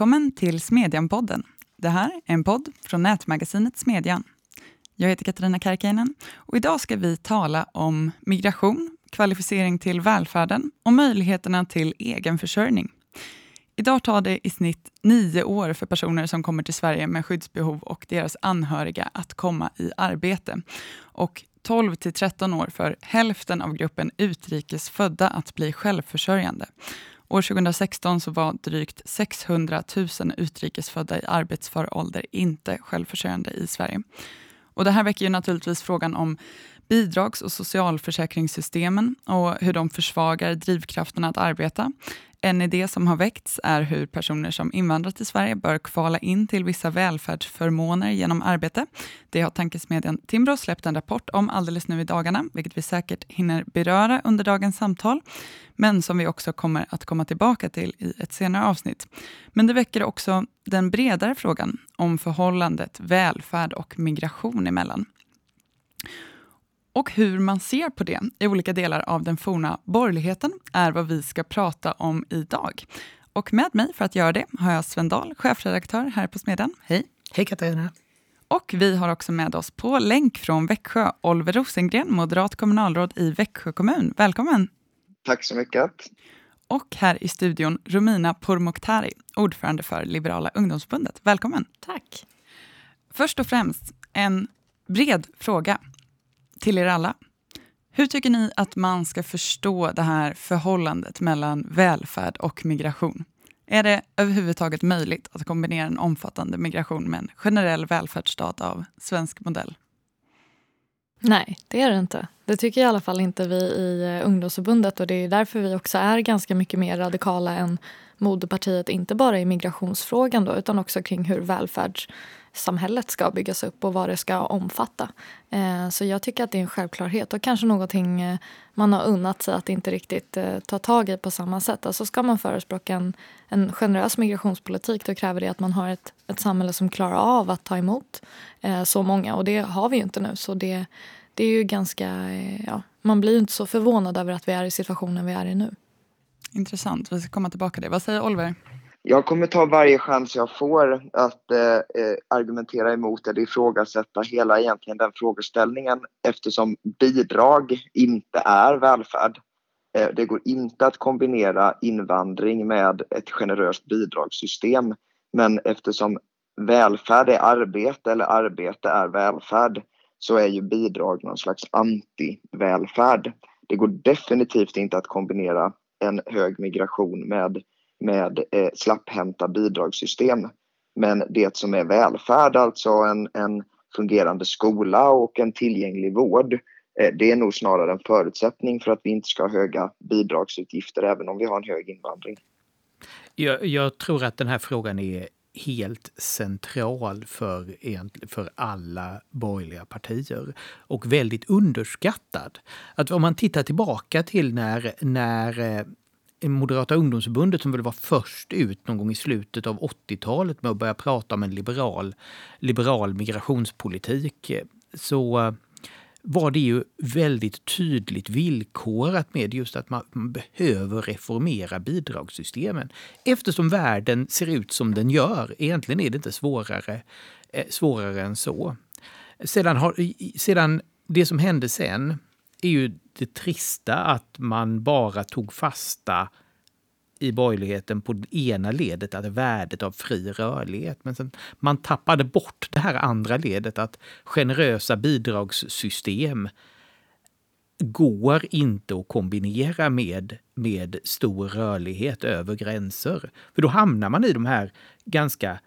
Välkommen till Smedjan-podden. Det här är en podd från nätmagasinet Smedjan. Jag heter Katarina Karkiainen och idag ska vi tala om migration, kvalificering till välfärden och möjligheterna till egenförsörjning. Idag tar det i snitt nio år för personer som kommer till Sverige med skyddsbehov och deras anhöriga att komma i arbete. Och 12 till 13 år för hälften av gruppen utrikesfödda att bli självförsörjande. År 2016 så var drygt 600 000 utrikesfödda i arbetsför ålder inte självförsörjande i Sverige. Och det här väcker ju naturligtvis frågan om bidrags och socialförsäkringssystemen och hur de försvagar drivkrafterna att arbeta. En idé som har väckts är hur personer som invandrat till Sverige bör kvala in till vissa välfärdsförmåner genom arbete. Det har tankesmedjan Timbro släppt en rapport om alldeles nu i dagarna, vilket vi säkert hinner beröra under dagens samtal, men som vi också kommer att komma tillbaka till i ett senare avsnitt. Men det väcker också den bredare frågan om förhållandet välfärd och migration emellan och hur man ser på det i olika delar av den forna borgerligheten är vad vi ska prata om idag. Och med mig för att göra det har jag Sven Dahl, chefredaktör här på Smedjan. Hej! Hej Katarina! Och vi har också med oss på länk från Växjö, Oliver Rosengren, moderat kommunalråd i Växjö kommun. Välkommen! Tack så mycket! Och här i studion Romina Pourmokhtari, ordförande för Liberala ungdomsförbundet. Välkommen! Tack! Först och främst, en bred fråga till er alla. Hur tycker ni att man ska förstå det här förhållandet mellan välfärd och migration? Är det överhuvudtaget möjligt att kombinera en omfattande migration med en generell välfärdsstat av svensk modell? Nej, det är det inte. Det tycker i alla fall inte vi i eh, ungdomsförbundet och det är därför vi också är ganska mycket mer radikala än moderpartiet, inte bara i migrationsfrågan då, utan också kring hur välfärdssamhället ska byggas upp och vad det ska omfatta. Eh, så jag tycker att det är en självklarhet och kanske någonting eh, man har unnat sig att inte riktigt ta tag i på samma sätt. Alltså ska man förespråka en, en generös migrationspolitik då kräver det att man har ett, ett samhälle som klarar av att ta emot så många och det har vi ju inte nu. Så det, det är ju ganska, ja, man blir ju inte så förvånad över att vi är i situationen vi är i nu. Intressant, vi ska komma tillbaka till det. Vad säger Oliver? Jag kommer ta varje chans jag får att eh, eh, argumentera emot eller ifrågasätta hela egentligen den frågeställningen eftersom bidrag inte är välfärd. Eh, det går inte att kombinera invandring med ett generöst bidragssystem. Men eftersom välfärd är arbete eller arbete är välfärd så är ju bidrag någon slags anti-välfärd. Det går definitivt inte att kombinera en hög migration med med eh, slapphänta bidragssystem. Men det som är välfärd, alltså en, en fungerande skola och en tillgänglig vård, eh, det är nog snarare en förutsättning för att vi inte ska ha höga bidragsutgifter även om vi har en hög invandring. Jag, jag tror att den här frågan är helt central för, för alla borgerliga partier och väldigt underskattad. Att om man tittar tillbaka till när, när eh, Moderata ungdomsförbundet som väl var först ut någon gång i slutet av 80-talet med att börja prata om en liberal, liberal migrationspolitik eh, så eh, var det ju väldigt tydligt villkorat med just att man behöver reformera bidragssystemen. Eftersom världen ser ut som den gör. Egentligen är det inte svårare, eh, svårare än så. Sedan, har, sedan det som hände sen är ju det trista att man bara tog fasta i borgerligheten på det ena ledet, att värdet av fri rörlighet. Men sen, man tappade bort det här andra ledet, att generösa bidragssystem går inte att kombinera med, med stor rörlighet över gränser. För då hamnar man i de här ganska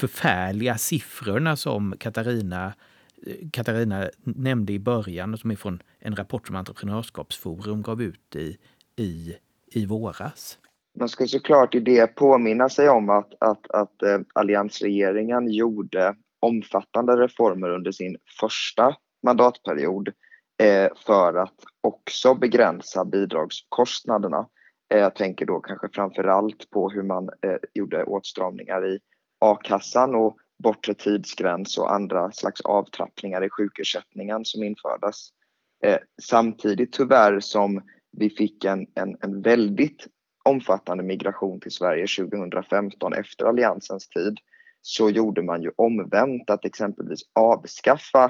förfärliga siffrorna som Katarina eh, Katarina nämnde i början, som är från en rapport som Entreprenörskapsforum gav ut i, i, i våras. Man ska såklart i det påminna sig om att, att, att eh, alliansregeringen gjorde omfattande reformer under sin första mandatperiod eh, för att också begränsa bidragskostnaderna. Eh, jag tänker då kanske framför allt på hur man gjorde åtstramningar i a-kassan och bortre tidsgräns och andra slags avtrappningar i sjukersättningen som infördes. Samtidigt tyvärr som vi fick en, en, en väldigt omfattande migration till Sverige 2015 efter Alliansens tid så gjorde man ju omvänt att exempelvis avskaffa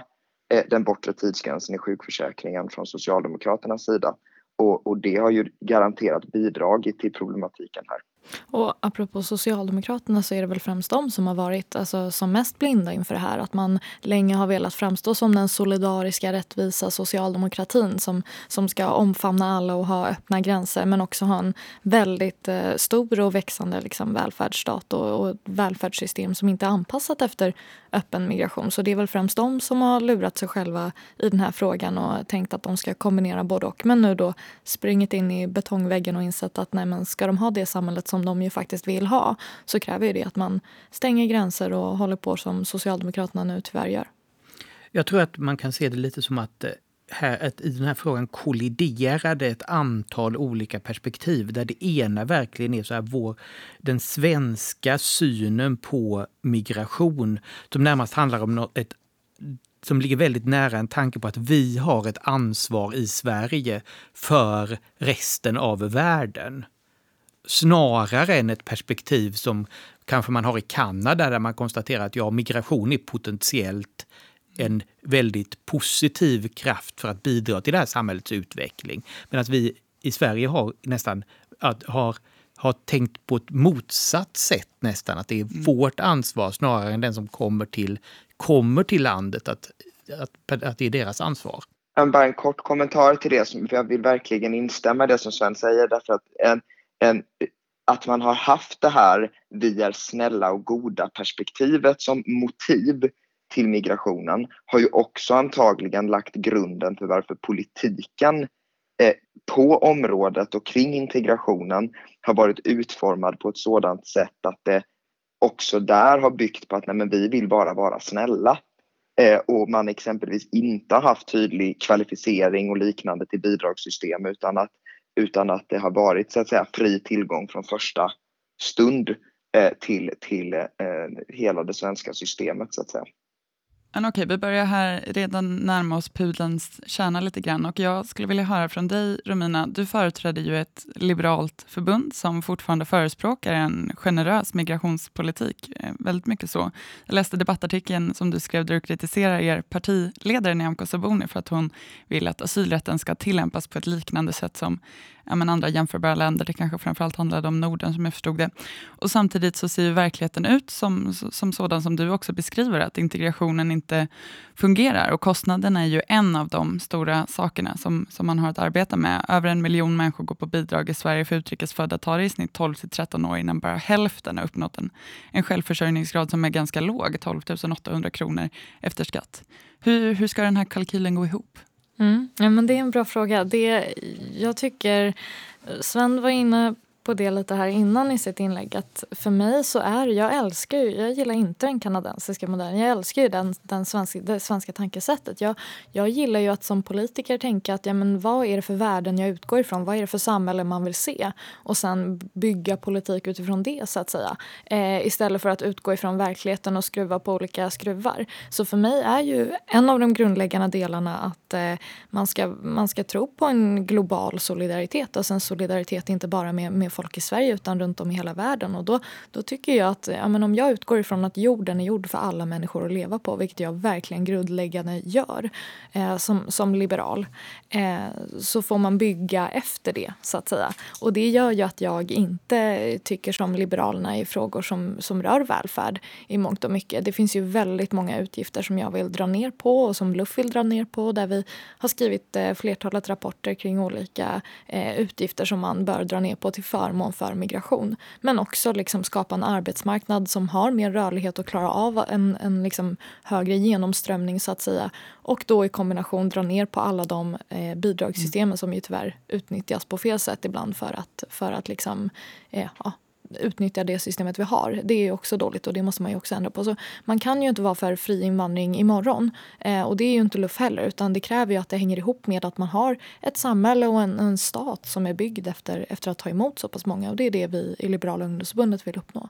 eh, den bortre tidsgränsen i sjukförsäkringen från Socialdemokraternas sida. Och, och det har ju garanterat bidragit till problematiken här. Och apropå Socialdemokraterna så är det väl främst de som har varit alltså, som mest blinda inför det här. Att man länge har velat framstå som den solidariska, rättvisa socialdemokratin som, som ska omfamna alla och ha öppna gränser men också ha en väldigt eh, stor och växande liksom, välfärdsstat och, och välfärdssystem som inte är anpassat efter öppen migration. Så det är väl främst de som har lurat sig själva i den här frågan och tänkt att de ska kombinera både och. Men nu då springit in i betongväggen och insett att nej, men ska de ha det samhället som de ju faktiskt vill ha så kräver det att man stänger gränser och håller på som Socialdemokraterna nu tyvärr gör. Jag tror att man kan se det lite som att eh, här, att i den här frågan kolliderade ett antal olika perspektiv där det ena verkligen är så här vår, den svenska synen på migration som närmast handlar om något, ett som ligger väldigt nära en tanke på att vi har ett ansvar i Sverige för resten av världen snarare än ett perspektiv som kanske man har i Kanada där man konstaterar att ja, migration är potentiellt en väldigt positiv kraft för att bidra till det här samhällets utveckling. Men att vi i Sverige har nästan att, har, har tänkt på ett motsatt sätt nästan. Att det är mm. vårt ansvar snarare än den som kommer till, kommer till landet, att, att, att det är deras ansvar. Bara en kort kommentar till det, för jag vill verkligen instämma i det som Sven säger. Därför att en, en, att man har haft det här vi är snälla och goda perspektivet som motiv till migrationen har ju också antagligen lagt grunden för varför politiken eh, på området och kring integrationen har varit utformad på ett sådant sätt att det också där har byggt på att nej, men vi vill bara vara snälla. Eh, och man exempelvis inte har haft tydlig kvalificering och liknande till bidragssystem utan att utan att det har varit så att säga fri tillgång från första stund eh, till, till eh, hela det svenska systemet så att säga. Men okej, vi börjar här redan närma oss pudelns kärna lite grann och jag skulle vilja höra från dig Romina. Du företräder ju ett liberalt förbund som fortfarande förespråkar en generös migrationspolitik. Eh, väldigt mycket så. Jag läste debattartikeln som du skrev där du kritiserar er partiledare Nyamko Sabuni för att hon vill att asylrätten ska tillämpas på ett liknande sätt som ja, men andra jämförbara länder. Det kanske framförallt handlade om Norden som jag förstod det. Och samtidigt så ser ju verkligheten ut som, som sådan som du också beskriver, att integrationen inte fungerar. Och kostnaden är ju en av de stora sakerna som, som man har att arbeta med. Över en miljon människor går på bidrag i Sverige för utrikesfödda tar det i snitt 12 till 13 år innan bara hälften har uppnått en, en självförsörjningsgrad som är ganska låg, 12 800 kronor efter skatt. Hur, hur ska den här kalkylen gå ihop? Mm. Ja, men det är en bra fråga. Det, jag tycker Sven var inne på det lite här innan i sitt inlägg att för mig så är, jag älskar ju, jag gillar inte den kanadensiska modellen, jag älskar ju den, den svenska, det svenska tankesättet. Jag, jag gillar ju att som politiker tänka att ja, men vad är det för värden jag utgår ifrån, vad är det för samhälle man vill se och sen bygga politik utifrån det så att säga. Eh, istället för att utgå ifrån verkligheten och skruva på olika skruvar. Så för mig är ju en av de grundläggande delarna att eh, man, ska, man ska tro på en global solidaritet, alltså en solidaritet inte bara med, med folk i Sverige utan runt om i hela världen. Och då, då tycker jag att ja, men om jag utgår ifrån att jorden är gjord för alla människor att leva på, vilket jag verkligen grundläggande gör eh, som, som liberal, eh, så får man bygga efter det så att säga. Och det gör ju att jag inte tycker som Liberalerna i frågor som, som rör välfärd i mångt och mycket. Det finns ju väldigt många utgifter som jag vill dra ner på och som Luff vill dra ner på där vi har skrivit eh, flertalet rapporter kring olika eh, utgifter som man bör dra ner på till för förmån för migration. Men också liksom skapa en arbetsmarknad som har mer rörlighet och klarar av en, en liksom högre genomströmning så att säga. Och då i kombination dra ner på alla de eh, bidragssystemen mm. som ju tyvärr utnyttjas på fel sätt ibland för att, för att liksom, eh, ja, utnyttjar det systemet vi har. Det är också dåligt och det måste man ju också ändra på. Så man kan ju inte vara för fri invandring imorgon. Eh, och det är ju inte luff heller utan det kräver ju att det hänger ihop med att man har ett samhälle och en, en stat som är byggd efter, efter att ta emot så pass många och det är det vi i Liberala ungdomsförbundet vill uppnå.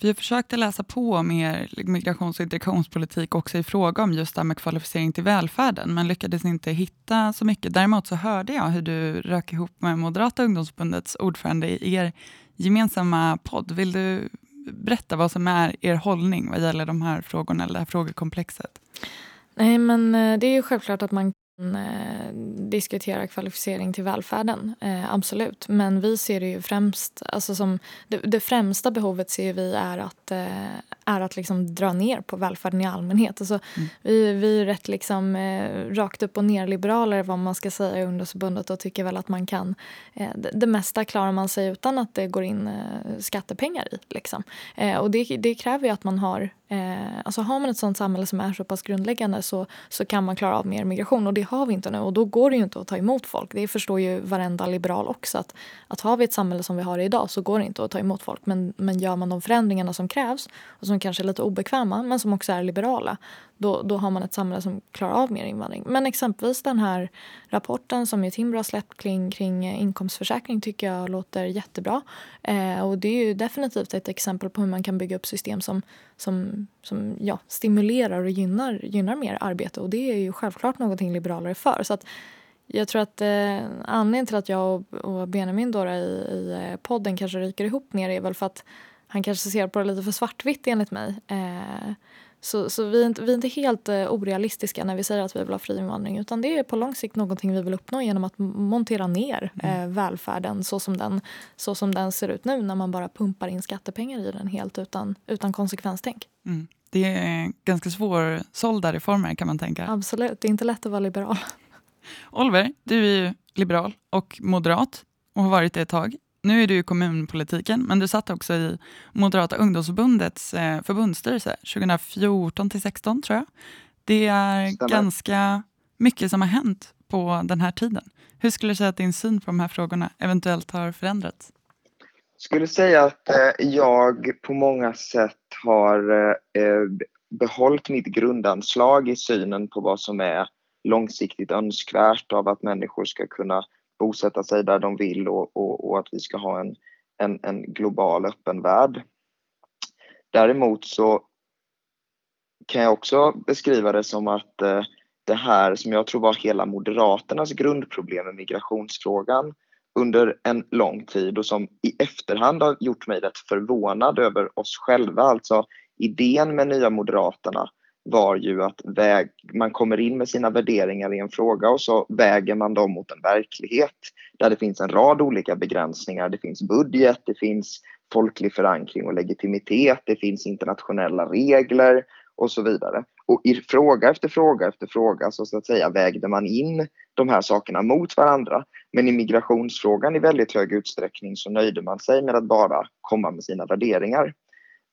Vi försökte läsa på mer migrations och integrationspolitik också i fråga om just det här med kvalificering till välfärden, men lyckades inte hitta så mycket. Däremot så hörde jag hur du rök ihop med Moderata ungdomsförbundets ordförande i er gemensamma podd. Vill du berätta vad som är er hållning vad gäller de här frågorna, eller det här frågekomplexet? Nej, men eh, det är ju självklart att man kan eh, diskutera kvalificering till välfärden, eh, absolut. Men vi ser det ju främst, alltså som, det, det främsta behovet ser vi är att, är att liksom dra ner på välfärden i allmänhet. Alltså, mm. vi, vi är rätt liksom, eh, rakt upp och ner liberaler vad man ska säga i ungdomsförbundet och tycker väl att man kan, eh, det, det, mesta klarar man sig utan att det går in eh, skattepengar i. Liksom. Eh, och det, det kräver ju att man har Eh, alltså har man ett sånt samhälle som är så pass grundläggande så, så kan man klara av mer migration och det har vi inte nu och då går det ju inte att ta emot folk. Det förstår ju varenda liberal också att, att har vi ett samhälle som vi har idag så går det inte att ta emot folk men, men gör man de förändringarna som krävs och som kanske är lite obekväma men som också är liberala då, då har man ett samhälle som klarar av mer invandring. Men exempelvis den här rapporten som Timbro har släppt kring, kring eh, inkomstförsäkring tycker jag låter jättebra. Eh, och det är ju definitivt ett exempel på hur man kan bygga upp system som, som, som ja, stimulerar och gynnar, gynnar mer arbete. Och det är ju självklart någonting liberaler är för. Så att, jag tror att eh, anledningen till att jag och, och Benjamin Dora i, i eh, podden kanske ryker ihop mer är väl för att han kanske ser på det lite för svartvitt enligt mig. Eh, så, så vi, är inte, vi är inte helt eh, orealistiska när vi säger att vi vill ha fri invandring utan det är på lång sikt någonting vi vill uppnå genom att montera ner mm. eh, välfärden så som, den, så som den ser ut nu när man bara pumpar in skattepengar i den helt utan, utan konsekvenstänk. Mm. Det är ganska svårsålda reformer kan man tänka. Absolut, det är inte lätt att vara liberal. Oliver, du är ju liberal och moderat och har varit det ett tag nu är du i kommunpolitiken, men du satt också i Moderata ungdomsförbundets eh, förbundsstyrelse 2014 till 16 tror jag. Det är Stämmer. ganska mycket som har hänt på den här tiden. Hur skulle du säga att din syn på de här frågorna eventuellt har förändrats? Jag skulle säga att eh, jag på många sätt har eh, behållit mitt grundanslag i synen på vad som är långsiktigt önskvärt av att människor ska kunna bosätta sig där de vill och, och, och att vi ska ha en, en, en, global öppen värld. Däremot så kan jag också beskriva det som att eh, det här som jag tror var hela Moderaternas grundproblem med migrationsfrågan under en lång tid och som i efterhand har gjort mig rätt förvånad över oss själva. Alltså idén med Nya Moderaterna var ju att väg, man kommer in med sina värderingar i en fråga och så väger man dem mot en verklighet där det finns en rad olika begränsningar. Det finns budget, det finns folklig förankring och legitimitet, det finns internationella regler och så vidare. Och i fråga efter fråga efter fråga så, så att säga vägde man in de här sakerna mot varandra. Men i migrationsfrågan i väldigt hög utsträckning så nöjde man sig med att bara komma med sina värderingar.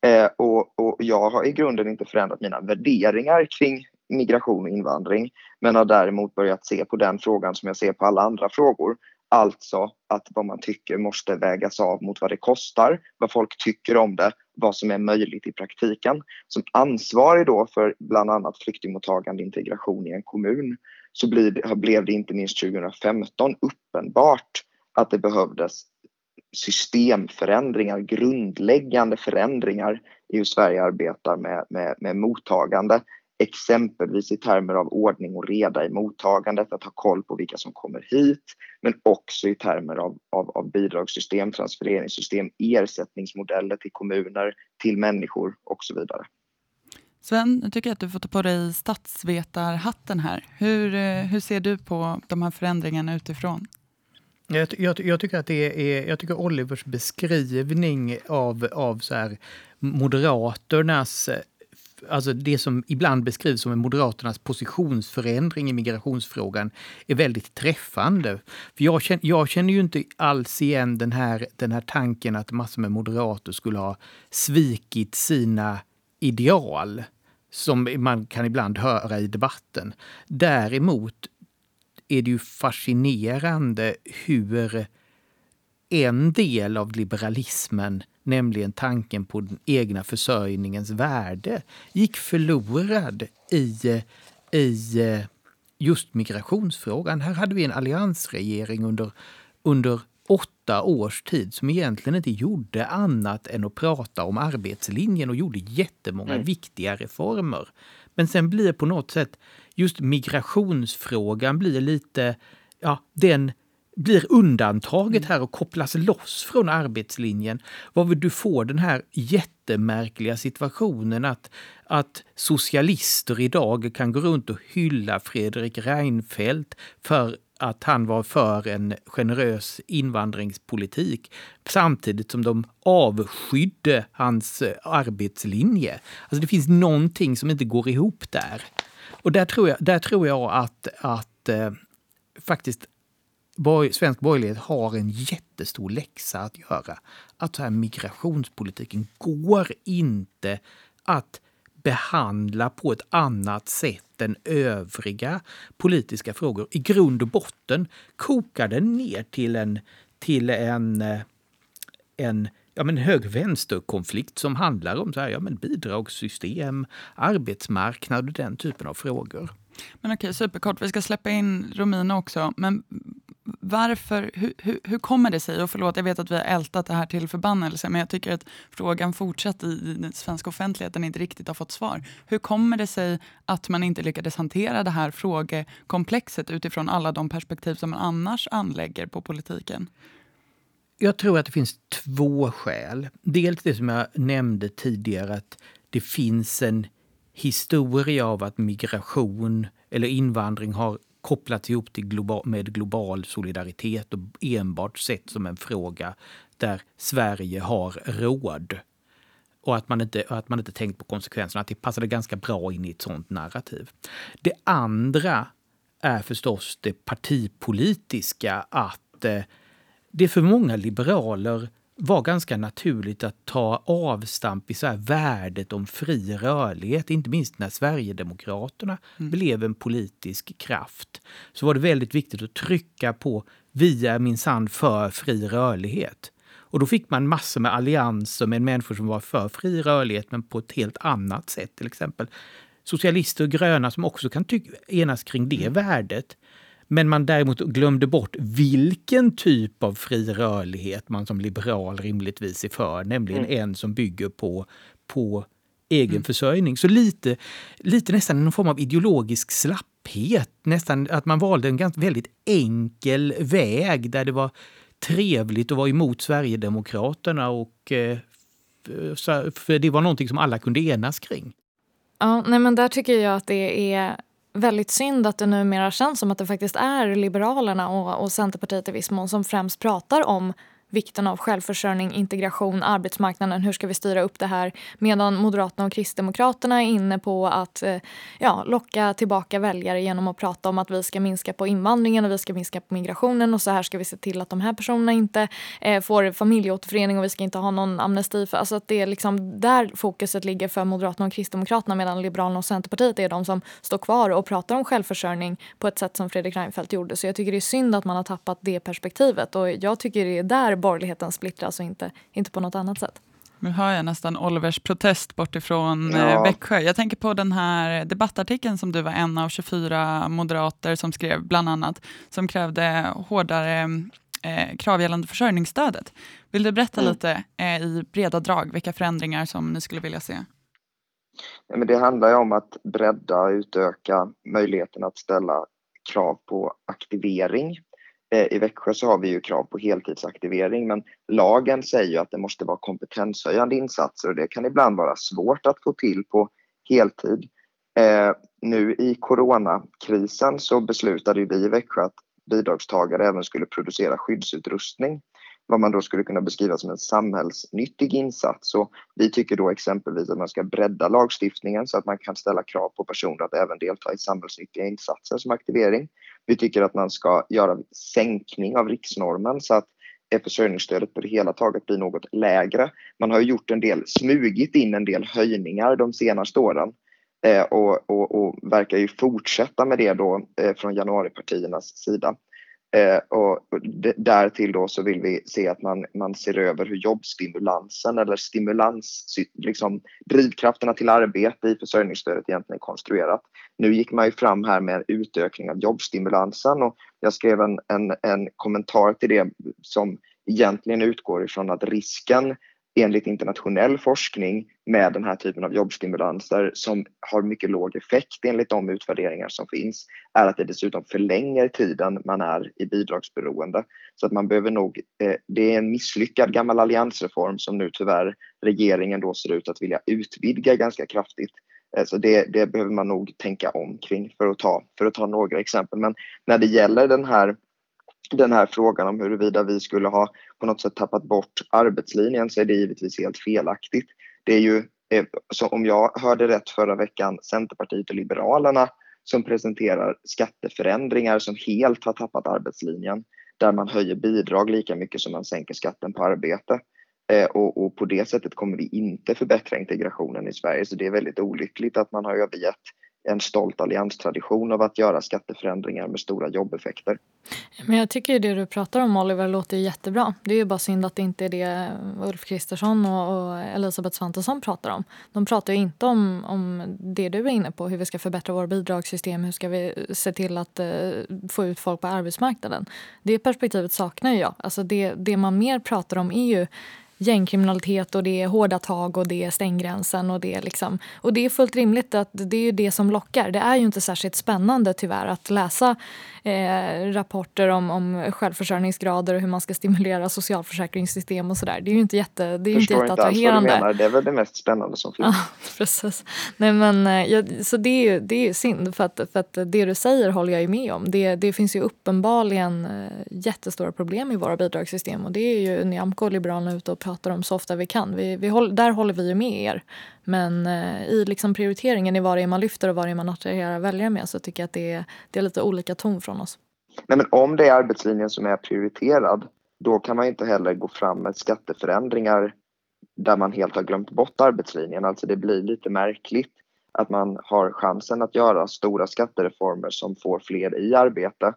Eh, och, och, jag har i grunden inte förändrat mina värderingar kring migration och invandring men har däremot börjat se på den frågan som jag ser på alla andra frågor. Alltså att vad man tycker måste vägas av mot vad det kostar, vad folk tycker om det, vad som är möjligt i praktiken. Som ansvarig då för bland annat flyktingmottagande integration i en kommun så blev det inte minst 2015 uppenbart att det behövdes systemförändringar, grundläggande förändringar i hur Sverige arbetar med, med, med mottagande. Exempelvis i termer av ordning och reda i mottagandet, att ha koll på vilka som kommer hit, men också i termer av, av, av bidragssystem, transfereringssystem, ersättningsmodeller till kommuner, till människor och så vidare. Sven, nu tycker jag att du får ta på dig statsvetarhatten här. Hur, eh, hur ser du på de här förändringarna utifrån? Jag, jag, jag, tycker att det är, jag tycker Olivers beskrivning av, av så här Moderaternas alltså det som ibland beskrivs som Moderaternas positionsförändring i migrationsfrågan är väldigt träffande. För jag känner, jag känner ju inte alls igen den här, den här tanken att massor med moderater skulle ha svikit sina ideal som man kan ibland höra i debatten. Däremot är det ju fascinerande hur en del av liberalismen, nämligen tanken på den egna försörjningens värde, gick förlorad i, i just migrationsfrågan. Här hade vi en alliansregering under, under åtta års tid som egentligen inte gjorde annat än att prata om arbetslinjen och gjorde jättemånga mm. viktiga reformer. Men sen blir på något sätt just migrationsfrågan blir lite, ja, den blir undantaget här och kopplas loss från arbetslinjen. Varför du får den här jättemärkliga situationen att, att socialister idag kan gå runt och hylla Fredrik Reinfeldt för att han var för en generös invandringspolitik samtidigt som de avskydde hans eh, arbetslinje. Alltså det finns någonting som inte går ihop där. Och där tror jag, där tror jag att, att eh, faktiskt borg, svensk borgerlighet har en jättestor läxa att göra. Att så här, migrationspolitiken går inte att behandla på ett annat sätt än övriga politiska frågor. I grund och botten kokar den ner till en, till en, eh, en ja, men hög-vänster-konflikt som handlar om så här, ja, men bidragssystem, arbetsmarknad och den typen av frågor. Men okej, superkort. Vi ska släppa in Romina också. Men varför, hur, hur, hur, kommer det sig, och förlåt jag vet att vi har ältat det här till förbannelse, men jag tycker att frågan fortsatt i den svenska offentligheten inte riktigt har fått svar. Hur kommer det sig att man inte lyckades hantera det här frågekomplexet utifrån alla de perspektiv som man annars anlägger på politiken? Jag tror att det finns två skäl. Dels det som jag nämnde tidigare, att det finns en historia av att migration eller invandring har kopplats ihop till global, med global solidaritet och enbart sett som en fråga där Sverige har råd. Och att man inte, att man inte tänkt på konsekvenserna, att det passade ganska bra in i ett sånt narrativ. Det andra är förstås det partipolitiska, att eh, det för många liberaler var ganska naturligt att ta avstamp i så här värdet om fri rörlighet. Inte minst när Sverigedemokraterna mm. blev en politisk kraft. Så var det väldigt viktigt att trycka på vi är minsann för fri rörlighet. Och då fick man massor med allianser med människor som var för fri rörlighet men på ett helt annat sätt. Till exempel socialister och gröna som också kan enas kring det mm. värdet. Men man däremot glömde bort vilken typ av fri rörlighet man som liberal rimligtvis är för, nämligen mm. en som bygger på, på egen mm. försörjning. Så lite, lite nästan en form av ideologisk slapphet. Nästan att man valde en ganska väldigt enkel väg där det var trevligt att vara emot Sverigedemokraterna och eh, för det var någonting som alla kunde enas kring. Ja, nej men där tycker jag att det är väldigt synd att det numera känns som att det faktiskt är Liberalerna och, och Centerpartiet i viss mån som främst pratar om vikten av självförsörjning, integration, arbetsmarknaden, hur ska vi styra upp det här? Medan Moderaterna och Kristdemokraterna är inne på att eh, ja, locka tillbaka väljare genom att prata om att vi ska minska på invandringen och vi ska minska på migrationen och så här ska vi se till att de här personerna inte eh, får familjeåterförening och vi ska inte ha någon amnesti. För, alltså att det är liksom där fokuset ligger för Moderaterna och Kristdemokraterna medan Liberalerna och Centerpartiet är de som står kvar och pratar om självförsörjning på ett sätt som Fredrik Reinfeldt gjorde. Så jag tycker det är synd att man har tappat det perspektivet och jag tycker det är där borgerligheten splittras och inte, inte på något annat sätt. Nu hör jag nästan Olivers protest bortifrån ja. Eh, Växjö. Jag tänker på den här debattartikeln som du var en av 24 moderater som skrev, bland annat, som krävde hårdare eh, krav gällande försörjningsstödet. Vill du berätta mm. lite eh, i breda drag vilka förändringar som ni skulle vilja se? Ja, men det handlar ju om att bredda och utöka möjligheten att ställa krav på aktivering Eh, I Växjö så har vi ju krav på heltidsaktivering men lagen säger ju att det måste vara kompetenshöjande insatser och det kan ibland vara svårt att få till på heltid. Eh, nu i coronakrisen så beslutade vi i Växjö att bidragstagare även skulle producera skyddsutrustning vad man då skulle kunna beskriva som en samhällsnyttig insats. Och vi tycker då exempelvis att man ska bredda lagstiftningen så att man kan ställa krav på personer att även delta i samhällsnyttiga insatser som aktivering. Vi tycker att man ska göra en sänkning av riksnormen så att försörjningsstödet på det hela taget blir något lägre. Man har gjort en del, smugit in en del höjningar de senaste åren eh, och, och, och, verkar ju fortsätta med det då eh, från januaripartiernas sida. Eh, och därtill då så vill vi se att man, man ser över hur jobbstimulansen eller stimulans, liksom drivkrafterna till arbete i försörjningsstödet egentligen är konstruerat. Nu gick man ju fram här med en utökning av jobbstimulansen och jag skrev en, en, en kommentar till det som egentligen utgår ifrån att risken enligt internationell forskning med den här typen av jobbstimulanser som har mycket låg effekt enligt de utvärderingar som finns är att det dessutom förlänger tiden man är i bidragsberoende. Så att man behöver nog, eh, det är en misslyckad gammal alliansreform som nu tyvärr regeringen då ser ut att vilja utvidga ganska kraftigt. Eh, så det, det behöver man nog tänka om kring för att, ta, för att ta några exempel. Men när det gäller den här den här frågan om huruvida vi skulle ha på något sätt tappat bort arbetslinjen så är det givetvis helt felaktigt. Det är ju, eh, så om jag hörde rätt förra veckan, Centerpartiet och Liberalerna som presenterar skatteförändringar som helt har tappat arbetslinjen där man höjer bidrag lika mycket som man sänker skatten på arbete. Eh, och, och, på det sättet kommer vi inte förbättra integrationen i Sverige så det är väldigt olyckligt att man har övergett en stolt allianstradition av att göra skatteförändringar med stora jobbeffekter. Men jag tycker det du pratar om Oliver låter jättebra. Det är ju bara synd att det inte är det Ulf Kristersson och, Elisabeth Svantesson pratar om. De pratar ju inte om, om det du är inne på, hur vi ska förbättra våra bidragssystem, hur ska vi se till att eh, få ut folk på arbetsmarknaden. Det perspektivet saknar jag. Alltså det, det man mer pratar om är ju gängkriminalitet och det är hårda tag och det är stänggränsen. Och det, är liksom, och det är fullt rimligt att det är det som lockar. Det är ju inte särskilt spännande tyvärr att läsa eh, rapporter om, om självförsörjningsgrader och hur man ska stimulera socialförsäkringssystem och sådär. Det är ju inte jätte, det är inte jätteattraherande. Inte alls Det är väl det mest spännande som finns. Ja, precis. Nej, men, eh, ja, så det är ju det är synd för att, för att det du säger håller jag ju med om. Det, det finns ju uppenbarligen eh, jättestora problem i våra bidragssystem och det är ju Nyamko och Liberalerna ute och pratar om så ofta vi kan. Vi, vi håll, där håller vi ju med er. Men eh, i liksom prioriteringen i vad det är man lyfter och vad det är man attraherar väljare med så tycker jag att det är, det är lite olika ton från oss. Nej, men om det är arbetslinjen som är prioriterad då kan man inte heller gå fram med skatteförändringar där man helt har glömt bort arbetslinjen. Alltså det blir lite märkligt att man har chansen att göra stora skattereformer som får fler i arbete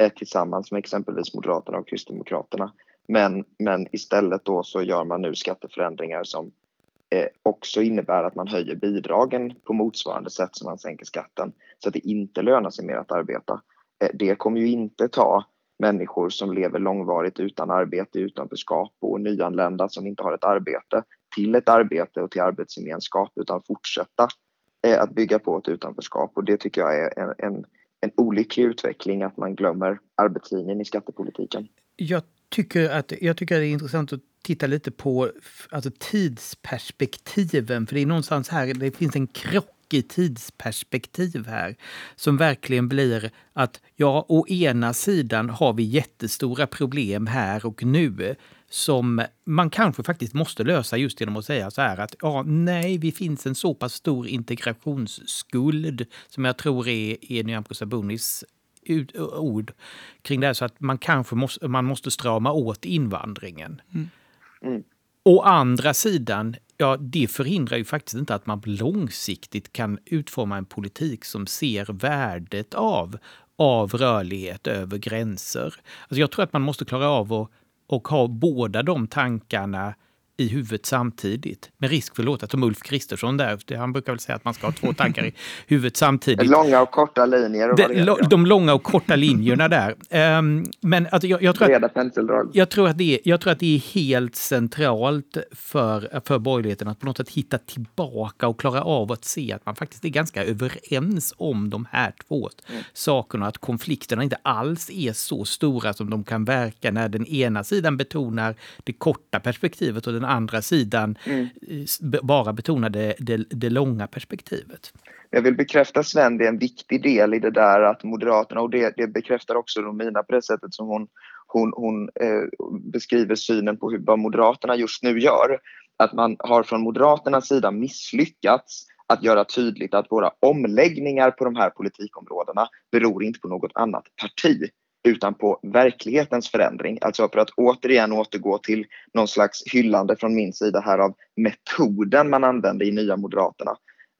eh, tillsammans med exempelvis Moderaterna och Kristdemokraterna. Men, men istället då så gör man nu skatteförändringar som eh, också innebär att man höjer bidragen på motsvarande sätt som man sänker skatten så att det inte lönar sig mer att arbeta. Eh, det kommer ju inte ta människor som lever långvarigt utan arbete, utanförskap och nyanlända som inte har ett arbete till ett arbete och till arbetsgemenskap utan fortsätta eh, att bygga på ett utanförskap och det tycker jag är en, en, en olycklig utveckling att man glömmer arbetslinjen i skattepolitiken. Jag tycker att, jag tycker att det är intressant att titta lite på alltså, tidsperspektiven. För det är någonstans här, det finns en krock i tidsperspektiv här som verkligen blir att ja, å ena sidan har vi jättestora problem här och nu som man kanske faktiskt måste lösa just genom att säga så här att ja, nej, vi finns en så pass stor integrationsskuld som jag tror är, är Nyamko Sabunis ord kring det här så att man kanske måste, man måste strama åt invandringen. Mm. Mm. Å andra sidan, ja, det förhindrar ju faktiskt inte att man långsiktigt kan utforma en politik som ser värdet av, av rörlighet över gränser. Alltså jag tror att man måste klara av att och ha båda de tankarna i huvudet samtidigt. Med risk för att låta som Ulf Kristersson där. Han brukar väl säga att man ska ha två tankar i huvudet samtidigt. Långa och korta linjer. Och de, de långa och korta linjerna där. Um, men alltså, jag, jag, tror att, jag, tror att det är, jag tror att det är helt centralt för, för borgerligheten att på något sätt hitta tillbaka och klara av att se att man faktiskt är ganska överens om de här två mm. sakerna. Att konflikterna inte alls är så stora som de kan verka när den ena sidan betonar det korta perspektivet och den andra sidan mm. bara betonar det, det, det långa perspektivet. Jag vill bekräfta Sven, det är en viktig del i det där att Moderaterna, och det, det bekräftar också Romina på det sättet som hon, hon, hon eh, beskriver synen på hur, vad Moderaterna just nu gör. Att man har från Moderaternas sida misslyckats att göra tydligt att våra omläggningar på de här politikområdena beror inte på något annat parti utan på verklighetens förändring. Alltså för att återigen återgå till någon slags hyllande från min sida här av metoden man använde i Nya Moderaterna.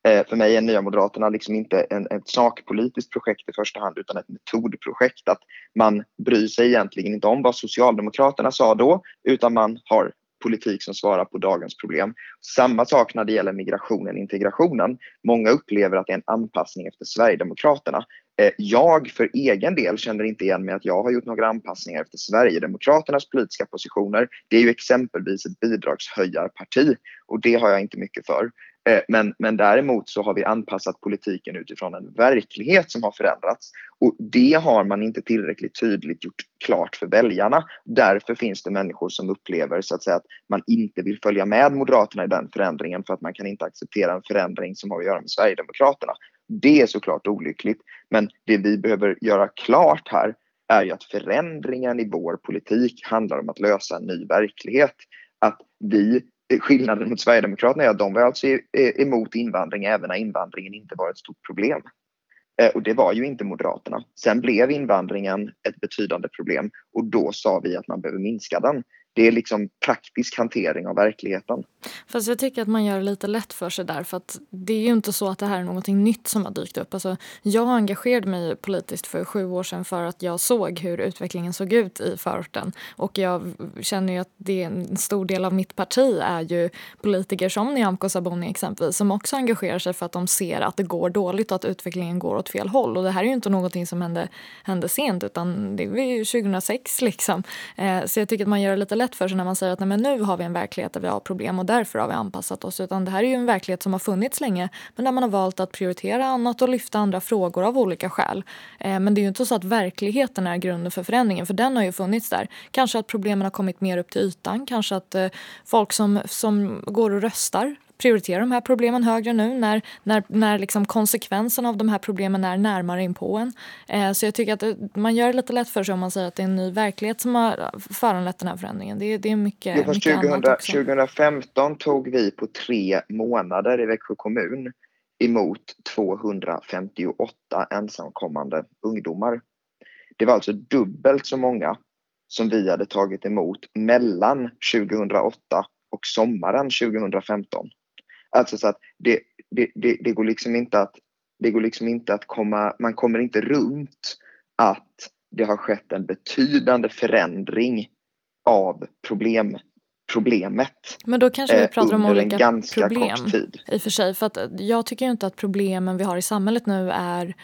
Eh, för mig är Nya Moderaterna liksom inte en, ett sakpolitiskt projekt i första hand utan ett metodprojekt. Att man bryr sig egentligen inte om vad Socialdemokraterna sa då utan man har politik som svarar på dagens problem. Samma sak när det gäller migrationen, integrationen. Många upplever att det är en anpassning efter Sverigedemokraterna. Eh, jag för egen del känner inte igen mig att jag har gjort några anpassningar efter Sverigedemokraternas politiska positioner. Det är ju exempelvis ett bidragshöjarparti och det har jag inte mycket för. Eh, men, men däremot så har vi anpassat politiken utifrån en verklighet som har förändrats. Och det har man inte tillräckligt tydligt gjort klart för väljarna. Därför finns det människor som upplever så att, säga, att man inte vill följa med Moderaterna i den förändringen för att man kan inte acceptera en förändring som har att göra med Sverigedemokraterna. Det är såklart olyckligt. Men det vi behöver göra klart här är ju att förändringen i vår politik handlar om att lösa en ny verklighet. Att vi skillnaden mot Sverigedemokraterna är att de var alltså emot invandring även när invandringen inte var ett stort problem. Eh, och det var ju inte Moderaterna. Sen blev invandringen ett betydande problem och då sa vi att man behöver minska den det är liksom praktisk hantering av verkligheten. Fast jag tycker att man gör det lite lätt för sig där för att det är ju inte så att det här är någonting nytt som har dykt upp. Alltså, jag engagerade mig politiskt för sju år sedan för att jag såg hur utvecklingen såg ut i förorten och jag känner ju att det är en stor del av mitt parti är ju politiker som Nyamko Sabuni exempelvis som också engagerar sig för att de ser att det går dåligt och att utvecklingen går åt fel håll och det här är ju inte någonting som hände, hände sent utan det var ju 2006 liksom. Eh, så jag tycker att man gör det lite lätt lätt för sig när man säger att nej, men nu har vi en verklighet där vi har problem och därför har vi anpassat oss. Utan det här är ju en verklighet som har funnits länge men där man har valt att prioritera annat och lyfta andra frågor av olika skäl. Eh, men det är ju inte så att verkligheten är grunden för förändringen för den har ju funnits där. Kanske att problemen har kommit mer upp till ytan, kanske att eh, folk som, som går och röstar prioritera de här problemen högre nu när, när, när liksom konsekvenserna av de här problemen är närmare in på en. Eh, så jag tycker att det, man gör det lite lätt för sig om man säger att det är en ny verklighet som har föranlett den här förändringen. Det, det är mycket, jo, mycket 2000, annat också. 2015 tog vi på tre månader i Växjö kommun emot 258 ensamkommande ungdomar. Det var alltså dubbelt så många som vi hade tagit emot mellan 2008 och sommaren 2015. Alltså så att det, det, det, det, går liksom inte att det går liksom inte att komma, man kommer inte runt att det har skett en betydande förändring av problem, problemet. Men då kanske vi eh, pratar om olika problem i och för sig. För att jag tycker inte att problemen vi har i samhället nu är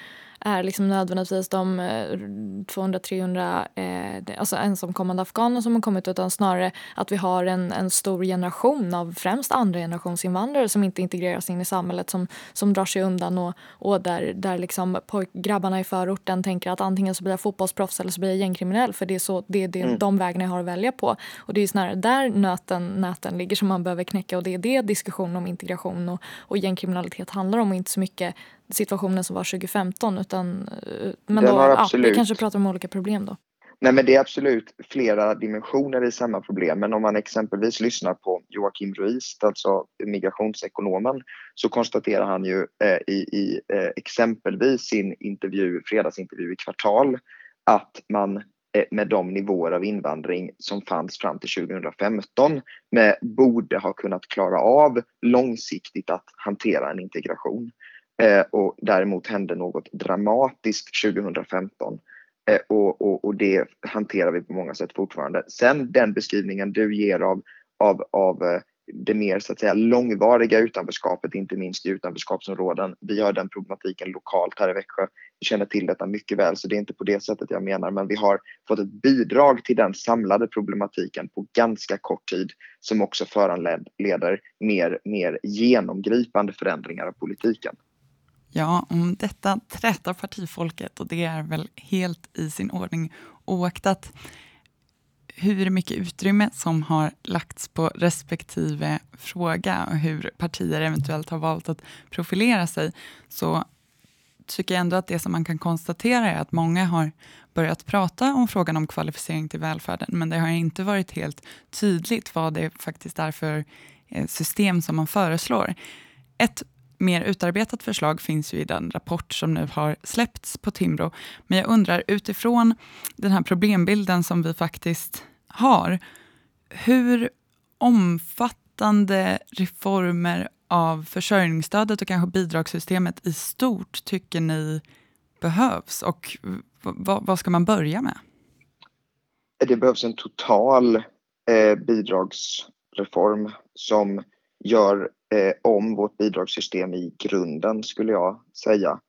är liksom nödvändigtvis de 200-300 eh, eh, alltså ensamkommande afghaner som har kommit utan snarare att vi har en, en stor generation av främst andra generations invandrare som inte integreras in i samhället som, som drar sig undan och, och där, där liksom grabbarna i förorten tänker att antingen så blir jag fotbollsproffs eller så blir jag gängkriminell för det är, så, det är det, mm. de vägarna jag har att välja på. Och det är snarare där nöten, näten ligger som man behöver knäcka och det är det diskussionen om integration och, och gängkriminalitet handlar om och inte så mycket situationen som var 2015. Utan, eh, men då, ja, vi kanske pratar om olika problem då. Nej men det är absolut flera dimensioner i samma problem. Men om man exempelvis lyssnar på Joakim Ruiz, alltså migrationsekonomen, så konstaterar han ju eh, i, i eh, exempelvis sin intervju, fredagsintervju i Kvartal att man eh, med de nivåer av invandring som fanns fram till 2015 med, borde ha kunnat klara av långsiktigt att hantera en integration. Eh, och däremot hände något dramatiskt 2015 eh, och, och, och, det hanterar vi på många sätt fortfarande. Sen den beskrivningen du ger av, av, av eh, det mer så att säga långvariga utanförskapet, inte minst i utanförskapsområden. Vi har den problematiken lokalt här i Växjö. Vi känner till detta mycket väl, så det är inte på det sättet jag menar, men vi har fått ett bidrag till den samlade problematiken på ganska kort tid som också föranleder mer, mer genomgripande förändringar av politiken. Ja, om detta trätar partifolket och det är väl helt i sin ordning oaktat hur mycket utrymme som har lagts på respektive fråga och hur partier eventuellt har valt att profilera sig så tycker jag ändå att det som man kan konstatera är att många har börjat prata om frågan om kvalificering till välfärden men det har inte varit helt tydligt vad det faktiskt är för eh, system som man föreslår. Ett mer utarbetat förslag finns ju i den rapport som nu har släppts på Timbro. Men jag undrar utifrån den här problembilden som vi faktiskt har, hur omfattande reformer av försörjningsstödet och kanske bidragssystemet i stort tycker ni behövs och vad ska man börja med? Det behövs en total eh, bidragsreform som gör eh, om vårt bidragssystem i grunden skulle jag säga.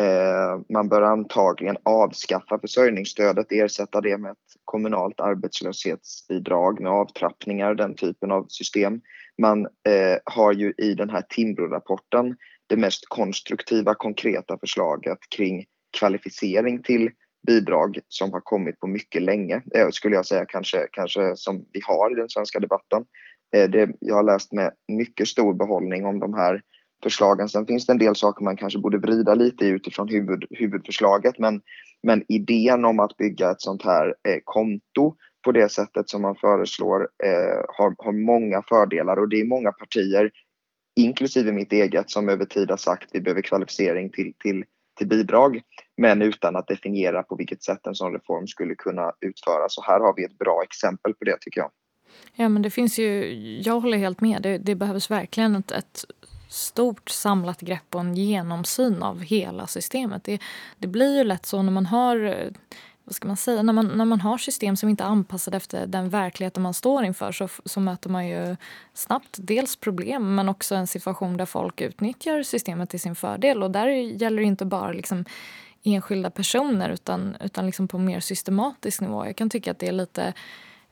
Eh, man bör antagligen avskaffa försörjningsstödet, ersätta det med ett kommunalt arbetslöshetsbidrag med avtrappningar, den typen av system. Man eh, har ju i den här Timbro-rapporten det mest konstruktiva, konkreta förslaget kring kvalificering till bidrag som har kommit på mycket länge, eh, skulle jag säga, kanske, kanske som vi har i den svenska debatten. Eh, det, jag har läst med mycket stor behållning om de här förslagen. Sen finns det en del saker man kanske borde vrida lite utifrån huvud, huvudförslaget men, men idén om att bygga ett sånt här eh, konto på det sättet som man föreslår eh, har, har många fördelar och det är många partier, inklusive mitt eget, som över tid har sagt att vi behöver kvalificering till, till, till bidrag men utan att definiera på vilket sätt en sån reform skulle kunna utföras. Och här har vi ett bra exempel på det tycker jag. Ja men det finns ju, jag håller helt med, det, det behövs verkligen ett, ett stort samlat grepp och en genomsyn av hela systemet. Det, det blir ju lätt så när man har vad ska man säga, när man, när man har system som inte är anpassade efter den verkligheten man står inför så, så möter man ju snabbt dels problem men också en situation där folk utnyttjar systemet till sin fördel. Och där gäller det inte bara liksom enskilda personer utan, utan liksom på mer systematisk nivå. Jag kan tycka att det är lite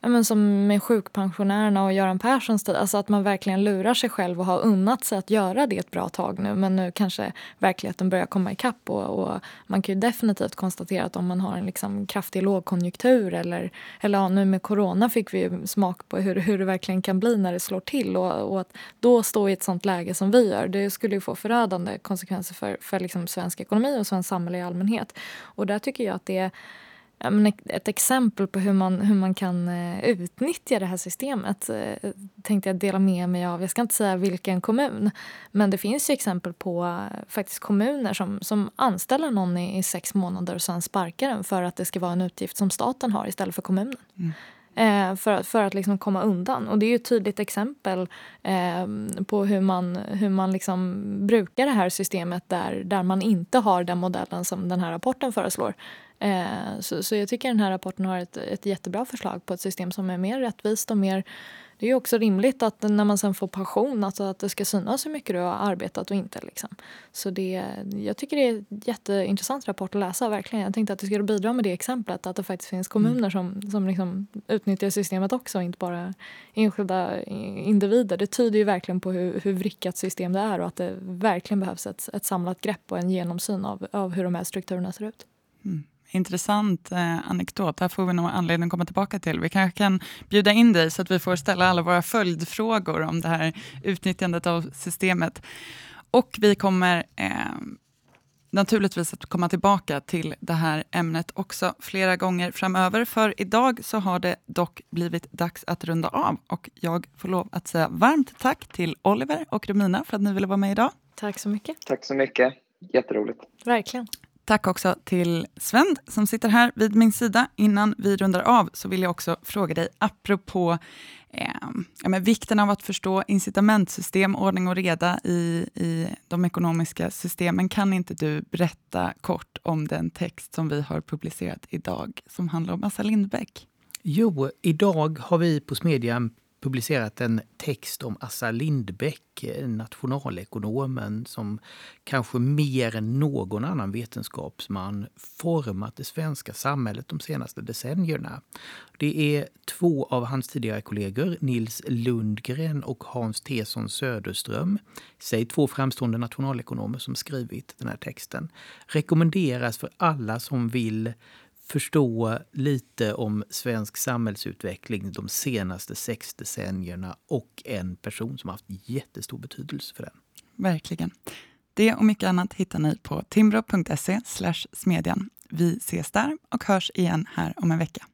men som med sjukpensionärerna och Göran Perssons tid. Alltså att man verkligen lurar sig själv och har unnat sig att göra det ett bra tag nu. Men nu kanske verkligheten börjar komma ikapp. Och, och man kan ju definitivt konstatera att om man har en liksom kraftig lågkonjunktur eller, eller ja, nu med corona fick vi smak på hur, hur det verkligen kan bli när det slår till. Och, och att då stå i ett sånt läge som vi gör, det skulle ju få förödande konsekvenser för, för liksom svensk ekonomi och svensk samhälle i allmänhet. Och där tycker jag att det är ett exempel på hur man, hur man kan eh, utnyttja det här systemet eh, tänkte jag dela med mig av. Jag ska inte säga vilken kommun, men det finns ju exempel på eh, faktiskt kommuner som, som anställer någon i, i sex månader och sen sparkar den för att det ska vara en utgift som staten har istället för kommunen. Mm. För, för att liksom komma undan. Och Det är ett tydligt exempel eh, på hur man, hur man liksom brukar det här systemet där, där man inte har den modellen som den här rapporten föreslår. Eh, så, så jag tycker den här rapporten har ett, ett jättebra förslag på ett system som är mer rättvist och mer det är också rimligt att när man sen får pension alltså att det ska synas hur mycket du har arbetat och inte. Liksom. Så det, jag tycker det är en jätteintressant rapport att läsa. verkligen. Jag tänkte att det skulle bidra med det exemplet att det faktiskt finns kommuner mm. som, som liksom utnyttjar systemet också inte bara enskilda individer. Det tyder ju verkligen på hur, hur vrickat system det är och att det verkligen behövs ett, ett samlat grepp och en genomsyn av, av hur de här strukturerna ser ut. Mm intressant eh, anekdot. Det här får vi nog anledning att komma tillbaka till. Vi kanske kan bjuda in dig så att vi får ställa alla våra följdfrågor om det här utnyttjandet av systemet. Och vi kommer eh, naturligtvis att komma tillbaka till det här ämnet också flera gånger framöver. För idag så har det dock blivit dags att runda av och jag får lov att säga varmt tack till Oliver och Romina för att ni ville vara med idag. Tack så mycket. Tack så mycket. Jätteroligt. Verkligen. Tack också till Sven som sitter här vid min sida. Innan vi rundar av så vill jag också fråga dig, apropå eh, ja, vikten av att förstå incitamentsystem, ordning och reda i, i de ekonomiska systemen. Kan inte du berätta kort om den text som vi har publicerat idag som handlar om Assa Lindbeck? Jo, idag har vi på Smedjan publicerat en text om Assa Lindbeck, eh, nationalekonomen som kanske mer än någon annan vetenskapsman format det svenska samhället de senaste decennierna. Det är två av hans tidigare kollegor, Nils Lundgren och Hans Tesson Söderström, säg två framstående nationalekonomer som skrivit den här texten. Rekommenderas för alla som vill förstå lite om svensk samhällsutveckling de senaste sex decennierna och en person som haft jättestor betydelse för den. Verkligen. Det och mycket annat hittar ni på timbro.se smedjan. Vi ses där och hörs igen här om en vecka.